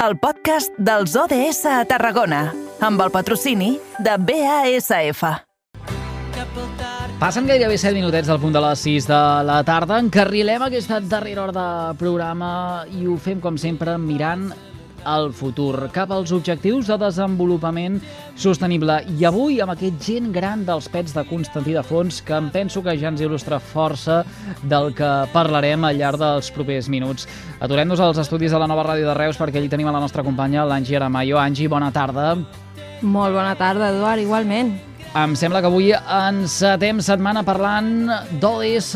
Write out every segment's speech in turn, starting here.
el podcast dels ODS a Tarragona, amb el patrocini de BASF. Passen gairebé 7 minutets del punt de les 6 de la tarda. Encarrilem aquesta darrera hora de programa i ho fem, com sempre, mirant el futur, cap als objectius de desenvolupament sostenible. I avui, amb aquest gent gran dels pets de Constantí de Fons, que em penso que ja ens il·lustra força del que parlarem al llarg dels propers minuts. Aturem-nos als estudis de la nova ràdio de Reus perquè allí tenim a la nostra companya, l'Angi Aramayo. Angi, bona tarda. Molt bona tarda, Eduard, igualment. Em sembla que avui encetem setmana parlant d'ODS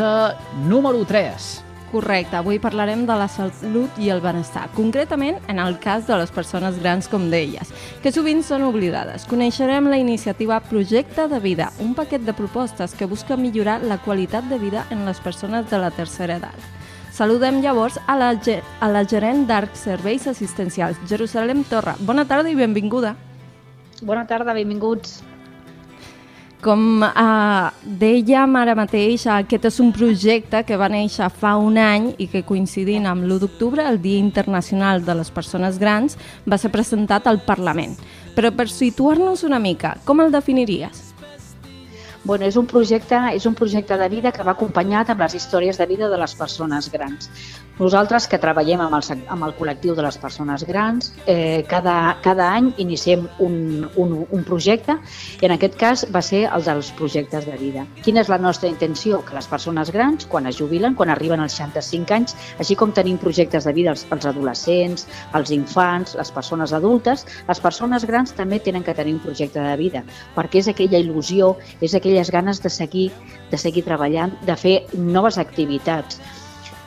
número 3. Correcte, avui parlarem de la salut i el benestar, concretament en el cas de les persones grans com d'elles, que sovint són oblidades. Coneixerem la iniciativa Projecte de Vida, un paquet de propostes que busca millorar la qualitat de vida en les persones de la tercera edat. Saludem llavors a la, a la gerent d'Arc Serveis Assistencials, Jerusalem Torra. Bona tarda i benvinguda. Bona tarda, benvinguts. Com eh, dèiem ara mateix, aquest és un projecte que va néixer fa un any i que coincidint amb l'1 d'octubre, el Dia Internacional de les Persones Grans, va ser presentat al Parlament. Però per situar-nos una mica, com el definiries? Bueno, és un projecte, és un projecte de vida que va acompanyat amb les històries de vida de les persones grans. Nosaltres que treballem amb el, amb el col·lectiu de les persones grans, eh, cada, cada any iniciem un, un, un projecte i en aquest cas va ser el dels projectes de vida. Quina és la nostra intenció? Que les persones grans, quan es jubilen, quan arriben als 65 anys, així com tenim projectes de vida als, als adolescents, als infants, les persones adultes, les persones grans també tenen que tenir un projecte de vida, perquè és aquella il·lusió, és aquelles ganes de seguir, de seguir treballant, de fer noves activitats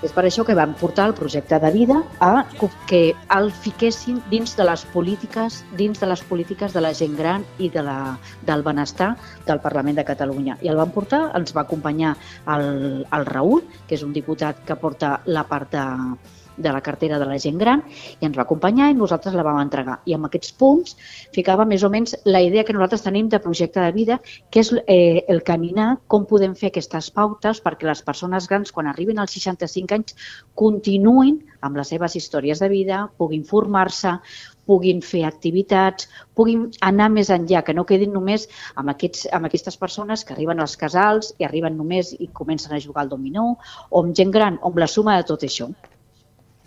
és per això que vam portar el projecte de vida a que el fiquessin dins de les polítiques, dins de les polítiques de la gent gran i de la, del benestar del Parlament de Catalunya. I el vam portar, ens va acompanyar el, el Raül, que és un diputat que porta la part de, de la cartera de la gent gran i ens va acompanyar i nosaltres la vam entregar. I amb aquests punts ficava més o menys la idea que nosaltres tenim de projecte de vida, que és eh, el caminar, com podem fer aquestes pautes perquè les persones grans, quan arriben als 65 anys, continuïn amb les seves històries de vida, puguin formar-se, puguin fer activitats, puguin anar més enllà, que no quedin només amb, aquests, amb aquestes persones que arriben als casals i arriben només i comencen a jugar al dominó, o amb gent gran, o amb la suma de tot això.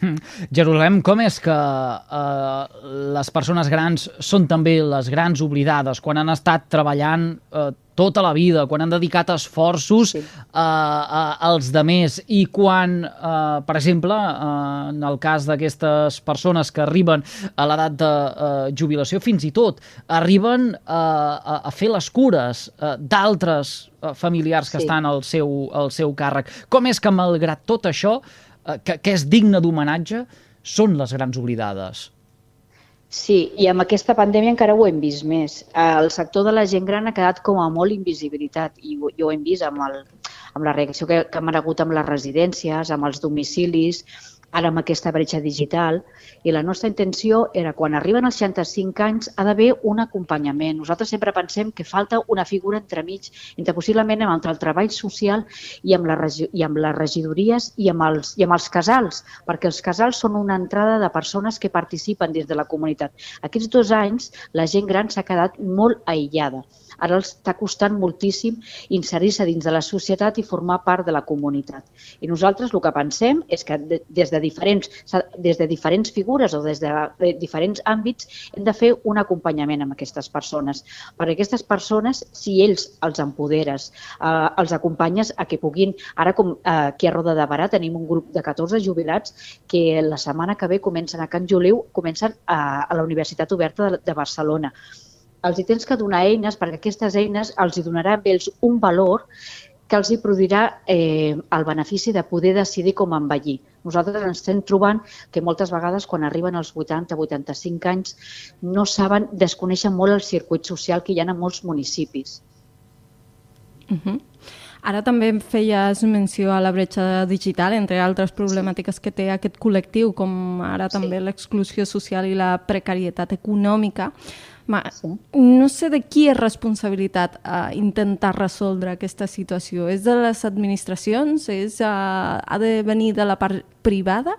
Hmm. Jerusalem, com és que eh, les persones grans són també les grans oblidades quan han estat treballant eh, tota la vida, quan han dedicat esforços sí. eh, eh, als demés i quan, eh, per exemple, eh, en el cas d'aquestes persones que arriben a l'edat de eh, jubilació, fins i tot arriben eh, a, a fer les cures eh, d'altres eh, familiars que sí. estan al seu, al seu càrrec. Com és que, malgrat tot això, Eh, que, que és digne d'homenatge són les grans oblidades. Sí, i amb aquesta pandèmia encara ho hem vist més. El sector de la gent gran ha quedat com a molt invisibilitat i ho, i ho hem vist amb, el, amb la reacció que, que hem hagut amb les residències, amb els domicilis, ara amb aquesta bretxa digital, i la nostra intenció era, quan arriben als 65 anys, ha d'haver un acompanyament. Nosaltres sempre pensem que falta una figura entremig, entre possiblement entre el treball social i amb, la, i amb les regidories i amb, els, i amb els casals, perquè els casals són una entrada de persones que participen des de la comunitat. Aquests dos anys la gent gran s'ha quedat molt aïllada. Ara els està costant moltíssim inserir-se dins de la societat i formar part de la comunitat. I nosaltres el que pensem és que des de diferents, des de diferents figures o des de diferents àmbits hem de fer un acompanyament amb aquestes persones. Perquè aquestes persones, si ells els empoderes, eh, els acompanyes a que puguin, ara com eh, aquí a Roda de Barà tenim un grup de 14 jubilats que la setmana que ve comencen a Can Juliu, comencen a, a la Universitat Oberta de, de Barcelona els hi tens que donar eines perquè aquestes eines els hi donarà a ells un valor que els hi produirà eh, el benefici de poder decidir com envellir. Nosaltres ens estem trobant que moltes vegades quan arriben als 80-85 anys no saben, desconeixen molt el circuit social que hi ha a molts municipis. Uh -huh. Ara també feies menció a la bretxa digital, entre altres problemàtiques que té aquest col·lectiu, com ara també sí. l'exclusió social i la precarietat econòmica. Ma, sí. No sé de qui és responsabilitat uh, intentar resoldre aquesta situació. És de les administracions? És, uh, ha de venir de la part privada?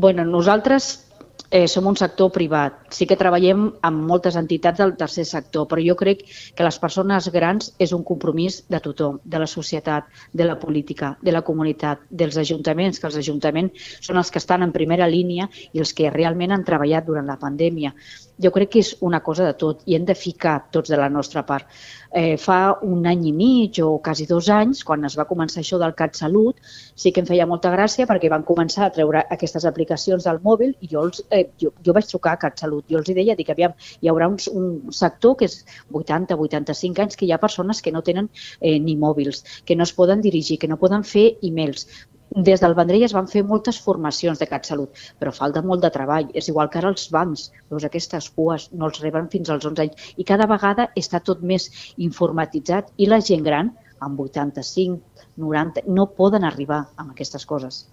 bueno, nosaltres eh, som un sector privat. Sí que treballem amb moltes entitats del tercer sector, però jo crec que les persones grans és un compromís de tothom, de la societat, de la política, de la comunitat, dels ajuntaments, que els ajuntaments són els que estan en primera línia i els que realment han treballat durant la pandèmia. Jo crec que és una cosa de tot i hem de ficar tots de la nostra part eh, fa un any i mig o quasi dos anys, quan es va començar això del CatSalut, sí que em feia molta gràcia perquè van començar a treure aquestes aplicacions del mòbil i jo, els, eh, jo, jo vaig trucar a CatSalut. Jo els deia, dic, aviam, hi haurà un, un sector que és 80-85 anys que hi ha persones que no tenen eh, ni mòbils, que no es poden dirigir, que no poden fer e-mails des del Vendrell es van fer moltes formacions de CatSalut, però falta molt de treball. És igual que ara els bancs, veus, aquestes cues no els reben fins als 11 anys i cada vegada està tot més informatitzat i la gent gran, amb 85, 90, no poden arribar amb aquestes coses.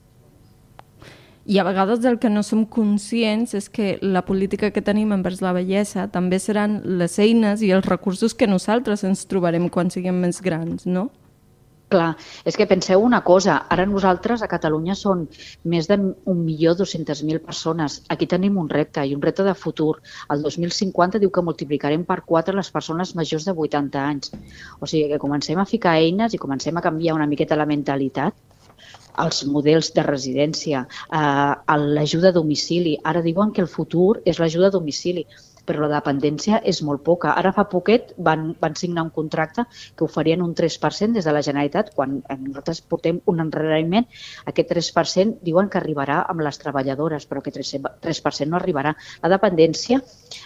I a vegades el que no som conscients és que la política que tenim envers la bellesa també seran les eines i els recursos que nosaltres ens trobarem quan siguem més grans, no? Clar, és que penseu una cosa, ara nosaltres a Catalunya són més de 1.200.000 persones. Aquí tenim un repte i un repte de futur. El 2050 diu que multiplicarem per 4 les persones majors de 80 anys. O sigui que comencem a ficar eines i comencem a canviar una miqueta la mentalitat els models de residència, eh, l'ajuda a domicili. Ara diuen que el futur és l'ajuda a domicili però la dependència és molt poca. Ara fa poquet van, van signar un contracte que oferien un 3% des de la Generalitat, quan nosaltres portem un enreriment, aquest 3% diuen que arribarà amb les treballadores, però aquest 3% no arribarà. La dependència,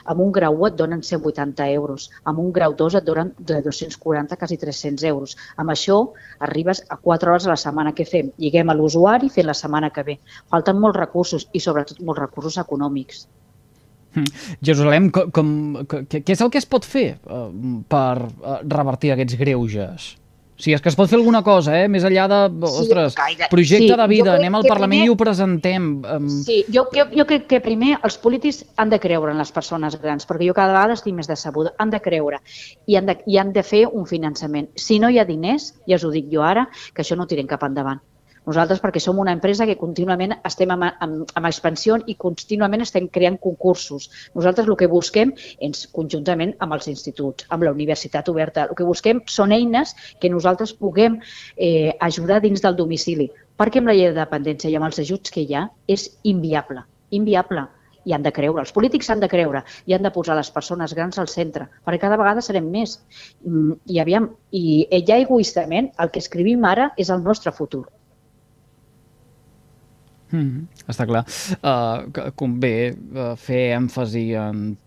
amb un grau 1 et donen 180 euros, amb un grau 2 et donen de 240 quasi 300 euros. Amb això arribes a 4 hores a la setmana que fem. Lliguem a l'usuari fent la setmana que ve. Falten molts recursos i sobretot molts recursos econòmics. Hmm. Jerusalem, com, com, què és el que es pot fer uh, per uh, revertir aquests greuges? Sigui, és que es pot fer alguna cosa, eh? Més enllà de, ostres, sí, projecte sí, de vida, anem al Parlament primer, i ho presentem. Sí, jo, jo, jo crec que primer els polítics han de creure en les persones grans, perquè jo cada vegada estic més decebuda. Han de creure i han de, i han de fer un finançament. Si no hi ha diners, ja us ho dic jo ara, que això no tirem cap endavant. Nosaltres perquè som una empresa que contínuament estem amb, amb, amb expansió i contínuament estem creant concursos. Nosaltres el que busquem, és, conjuntament amb els instituts, amb la universitat oberta, el que busquem són eines que nosaltres puguem eh, ajudar dins del domicili. Perquè amb la llei de dependència i amb els ajuts que hi ha és inviable, inviable i han de creure, els polítics han de creure i han de posar les persones grans al centre, perquè cada vegada serem més. Mm, I aviam, i ja egoistament, el que escrivim ara és el nostre futur. Mm -hmm. Està clar. Uh, convé uh, fer èmfasi en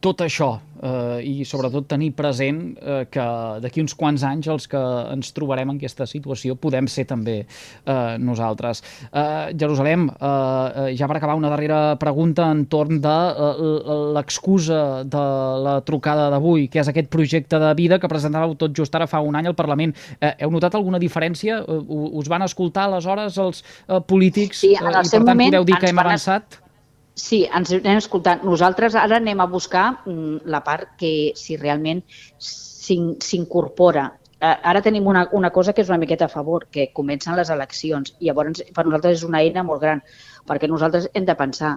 tot això eh, i sobretot tenir present eh, que d'aquí uns quants anys els que ens trobarem en aquesta situació podem ser també eh, nosaltres. Eh, Jerusalem, eh, eh ja per acabar una darrera pregunta entorn de eh, l'excusa de la trucada d'avui, que és aquest projecte de vida que presentàveu tot just ara fa un any al Parlament. Eh, heu notat alguna diferència? Eh, us van escoltar aleshores els eh, polítics sí, en el eh, i per tant moment podeu dir que hem avançat? Sí, ens anem escoltant. Nosaltres ara anem a buscar mm, la part que si realment s'incorpora. Eh, ara tenim una, una cosa que és una miqueta a favor, que comencen les eleccions. I llavors per nosaltres és una eina molt gran, perquè nosaltres hem de pensar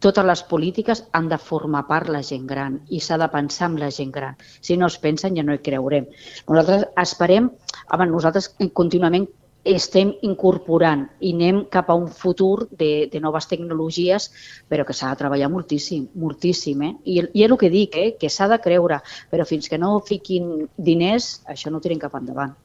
totes les polítiques han de formar part la gent gran i s'ha de pensar amb la gent gran. Si no es pensen ja no hi creurem. Nosaltres esperem, home, nosaltres contínuament estem incorporant i anem cap a un futur de, de noves tecnologies, però que s'ha de treballar moltíssim, moltíssim. Eh? I, I és el que dic, eh? que s'ha de creure, però fins que no fiquin diners, això no tiren cap endavant.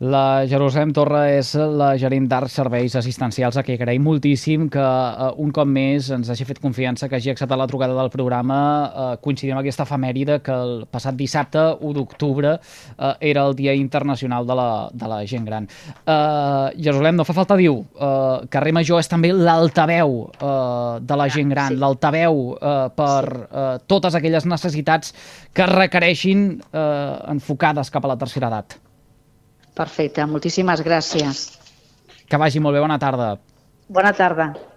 La Jerusalem Torra és la gerent d'Arts Serveis Assistencials, a qui agraïm moltíssim que uh, un cop més ens hagi fet confiança, que hagi acceptat la trucada del programa uh, coincidint amb aquesta efemèride que el passat dissabte, 1 d'octubre, uh, era el Dia Internacional de la, de la Gent Gran. Uh, Jerusalem, no fa falta dir uh, Carrer Major és també l'altaveu uh, de la gent gran, sí. l'altaveu uh, per uh, totes aquelles necessitats que requereixin uh, enfocades cap a la tercera edat. Perfecte, moltíssimes gràcies. Que vagi molt bé, bona tarda. Bona tarda.